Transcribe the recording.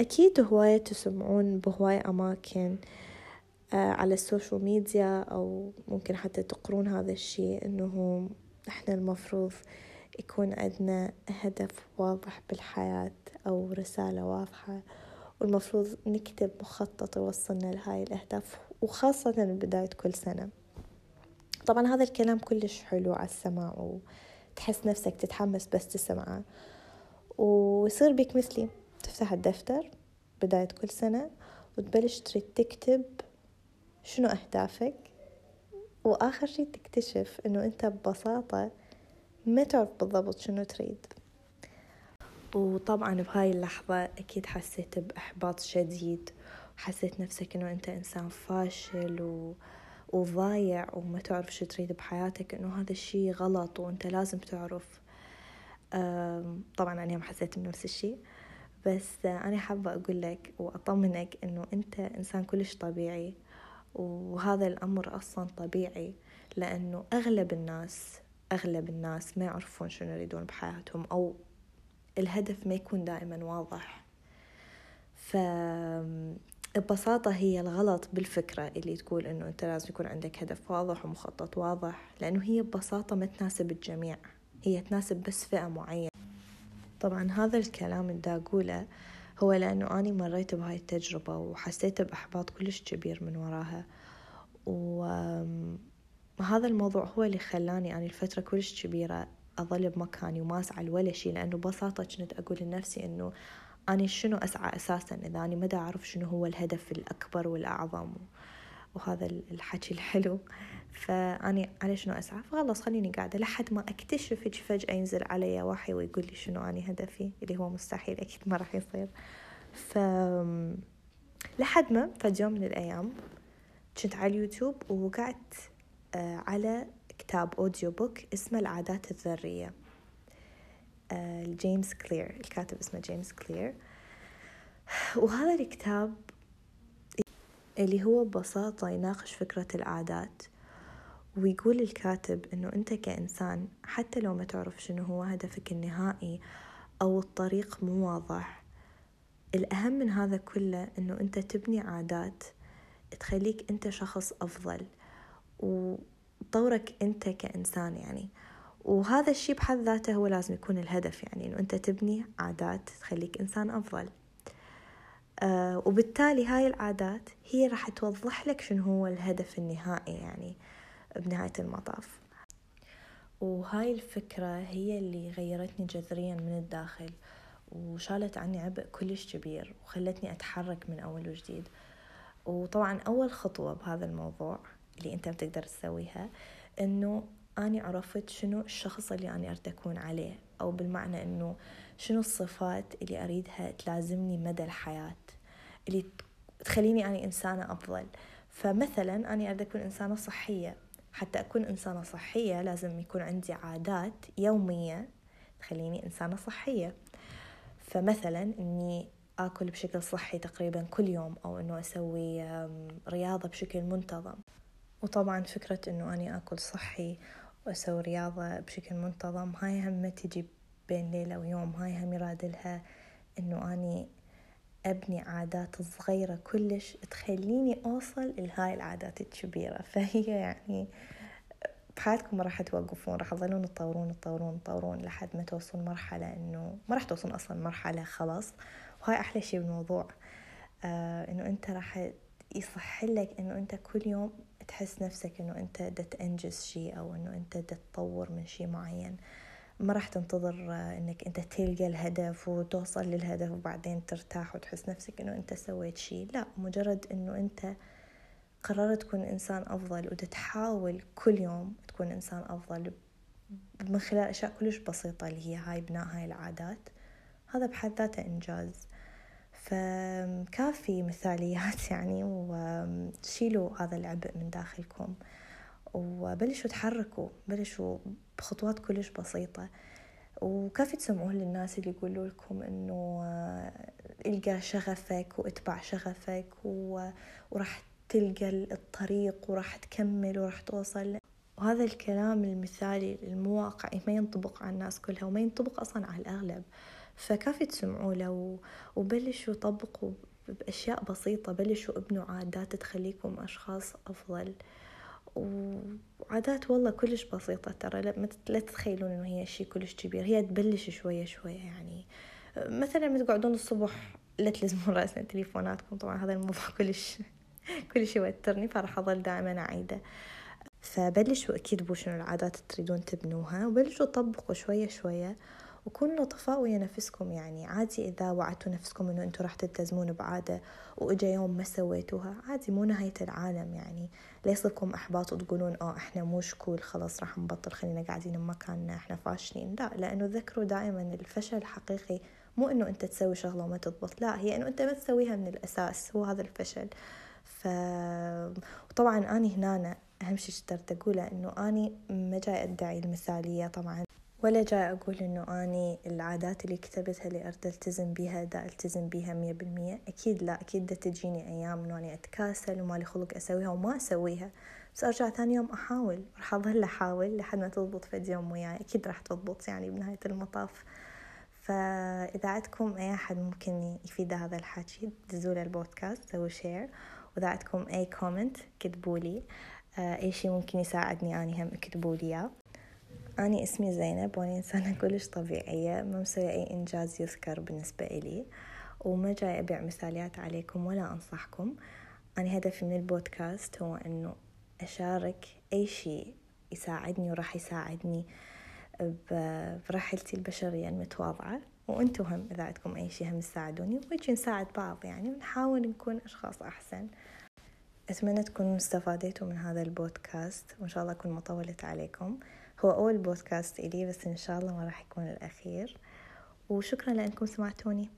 أكيد هواية تسمعون بهواية أماكن آه، على ال social media أو ممكن حتى تقرون هذا الشيء إنه إحنا المفروض يكون عندنا هدف واضح بالحياة أو رسالة واضحة والمفروض نكتب مخطط يوصلنا لهاي الأهداف وخاصة بداية كل سنة. طبعا هذا الكلام كلش حلو على السماع وتحس نفسك تتحمس بس تسمعه ويصير بك مثلي. تفتح الدفتر بداية كل سنة وتبلش تريد تكتب شنو أهدافك. وآخر شي تكتشف إنه أنت ببساطة ما تعرف بالضبط شنو تريد. وطبعا بهاي اللحظة أكيد حسيت بإحباط شديد. وحسيت نفسك إنه أنت إنسان فاشل و... وضايع وما تعرف شو تريد بحياتك إنه هذا الشي غلط وأنت لازم تعرف. طبعا أنا حسيت بنفس الشي. بس أنا حابة أقول لك وأطمنك إنه أنت إنسان كلش طبيعي وهذا الأمر أصلا طبيعي لأنه أغلب الناس أغلب الناس ما يعرفون شنو يريدون بحياتهم أو الهدف ما يكون دائما واضح. فببساطة هي الغلط بالفكرة اللي تقول إنه أنت لازم يكون عندك هدف واضح ومخطط واضح لأنه هي ببساطة ما تناسب الجميع هي تناسب بس فئة معينة. طبعا هذا الكلام اللي أقوله هو لأنه أني مريت بهاي التجربة وحسيت بإحباط كلش كبير من وراها. وهذا الموضوع هو اللي خلاني أني الفترة كلش كبيرة أظل بمكاني وما أسعى ولا شي لأنه ببساطة كنت أقول لنفسي إنه أنا شنو أسعى أساسا إذا أنا مدى أعرف شنو هو الهدف الأكبر والأعظم. وهذا الحكي الحلو. فأني على شنو أسعى؟ فخلص خليني قاعدة لحد ما أكتشف فجأة ينزل علي وحي ويقول لي شنو أني هدفي اللي هو مستحيل أكيد ما راح يصير. ف لحد ما فجأة يوم من الأيام كنت على اليوتيوب وقعدت آه، على كتاب audio book اسمه العادات الذرية. آه، جيمس كلير الكاتب اسمه جيمس كلير. وهذا الكتاب اللي هو ببساطة يناقش فكرة العادات. ويقول الكاتب إنه أنت كإنسان حتى لو ما تعرف شنو هو هدفك النهائي أو الطريق مو واضح الأهم من هذا كله إنه أنت تبني عادات تخليك أنت شخص أفضل وتطورك أنت كإنسان يعني. وهذا الشيء بحد ذاته هو لازم يكون الهدف يعني إنه أنت تبني عادات تخليك إنسان أفضل. آه وبالتالي هاي العادات هي راح توضح لك شنو هو الهدف النهائي يعني بنهاية المطاف. وهاي الفكرة هي اللي غيرتني جذريا من الداخل وشالت عني عبء كلش كبير وخلتني أتحرك من أول وجديد. وطبعا أول خطوة بهذا الموضوع اللي أنت بتقدر تسويها إنه أني عرفت شنو الشخص اللي أنا أريد أكون عليه. أو بالمعنى إنه شنو الصفات اللي أريدها تلازمني مدى الحياة اللي تخليني أنا إنسانة أفضل. فمثلا أنا أريد أكون إنسانة صحية. حتى أكون إنسانة صحية لازم يكون عندي عادات يومية تخليني إنسانة صحية. فمثلا إني آكل بشكل صحي تقريبا كل يوم أو إنه أسوي رياضة بشكل منتظم. وطبعا فكرة إنه أني آكل صحي وأسوي رياضة بشكل منتظم. هاي هم ما تجي بين ليلة ويوم. هاي هم يرادلها إنه أني أبني عادات صغيرة كلش تخليني أوصل لهاي العادات الكبيرة. فهي يعني بحياتكم ما راح توقفون راح تظلون تطورون تطورون تطورون لحد ما توصلون مرحلة إنه ما راح توصلون أصلا مرحلة خلاص. وهاي أحلى شي بالموضوع آه إنه أنت راح يصح لك إنه أنت كل يوم تحس نفسك إنه أنت دا تنجز شي أو إنه أنت دا تطور من شي معين. ما راح تنتظر إنك أنت تلقى الهدف وتوصل للهدف وبعدين ترتاح وتحس نفسك إنه أنت سويت شيء. لا مجرد إنه أنت قررت تكون إنسان أفضل وتتحاول كل يوم تكون إنسان أفضل من خلال أشياء كلش بسيطة اللي هي هاي بناء هاي العادات هذا بحد ذاته إنجاز. فكافي مثاليات يعني وشيلوا هذا العبء من داخلكم. وبلشوا تحركوا بلشوا بخطوات كلش بسيطة. وكافي تسمعوه للناس اللي يقولوا لكم إنه آه، إلقى شغفك واتبع شغفك وراح تلقى الطريق وراح تكمل وراح توصل. وهذا الكلام المثالي المواقعي ما ينطبق على الناس كلها وما ينطبق أصلا على الأغلب. فكافي تسمعوا له وبلشوا طبقوا بأشياء بسيطة. بلشوا ابنوا عادات تخليكم أشخاص أفضل. وعادات والله كلش بسيطة ترى. لا تتخيلون إنه هي شي كلش كبير. هي تبلش شوية شوية يعني. مثلا لما تقعدون الصبح لا تلزمون رأسنا تليفوناتكم. طبعا هذا الموضوع كلش كلش يوترني فراح أظل دائما أعيده. فبلشوا اكتبوا شنو العادات تريدون تبنوها. وبلشوا طبقوا شوية شوية. وكونوا لطفاء ويا نفسكم يعني عادي إذا وعدتوا نفسكم إنه أنتوا راح تلتزمون بعادة وإجا يوم ما سويتوها عادي مو نهاية العالم يعني لا يصيبكم إحباط وتقولون آه إحنا مو شكول خلاص راح نبطل خلينا قاعدين بمكاننا إحنا فاشلين. لا لأنه ذكروا دائما الفشل الحقيقي مو إنه أنت تسوي شغلة وما تضبط لا هي إنه أنت ما تسويها من الأساس هو هذا الفشل. ف وطبعا أني هنا أهم شي اشترت أقوله إنه أني ما جاي أدعي المثالية طبعا ولا جاي أقول إنه أني العادات اللي كتبتها اللي أريد ألتزم بيها دا ألتزم بيها مية بالمية. أكيد لا أكيد دا تجيني أيام إنه أني أتكاسل ومالي خلق أسويها وما أسويها. بس أرجع ثاني يوم أحاول راح أظل أحاول لحد ما تضبط فد يوم وياي. أكيد راح تضبط يعني بنهاية المطاف. فإذا عندكم أي أحد ممكن يفيد هذا الحكي دزوا البودكاست سووا share وإذا عندكم أي comment كتبوا لي. آه، أي شي ممكن يساعدني أني هم اكتبوا لي أنا اسمي زينب وأنا إنسانة كلش طبيعية ما مسوية أي إنجاز يذكر بالنسبة إلي وما جاي أبيع مثاليات عليكم ولا أنصحكم. أنا هدفي من البودكاست هو أنه أشارك أي شيء يساعدني وراح يساعدني برحلتي البشرية المتواضعة. وأنتم هم إذا عندكم أي شيء هم تساعدوني ويجي نساعد بعض يعني ونحاول نكون أشخاص أحسن. أتمنى تكونوا استفاديتوا من هذا البودكاست وإن شاء الله أكون ما طولت عليكم. هو أول بودكاست إلي بس إن شاء الله ما راح يكون الأخير. وشكرا لأنكم سمعتوني.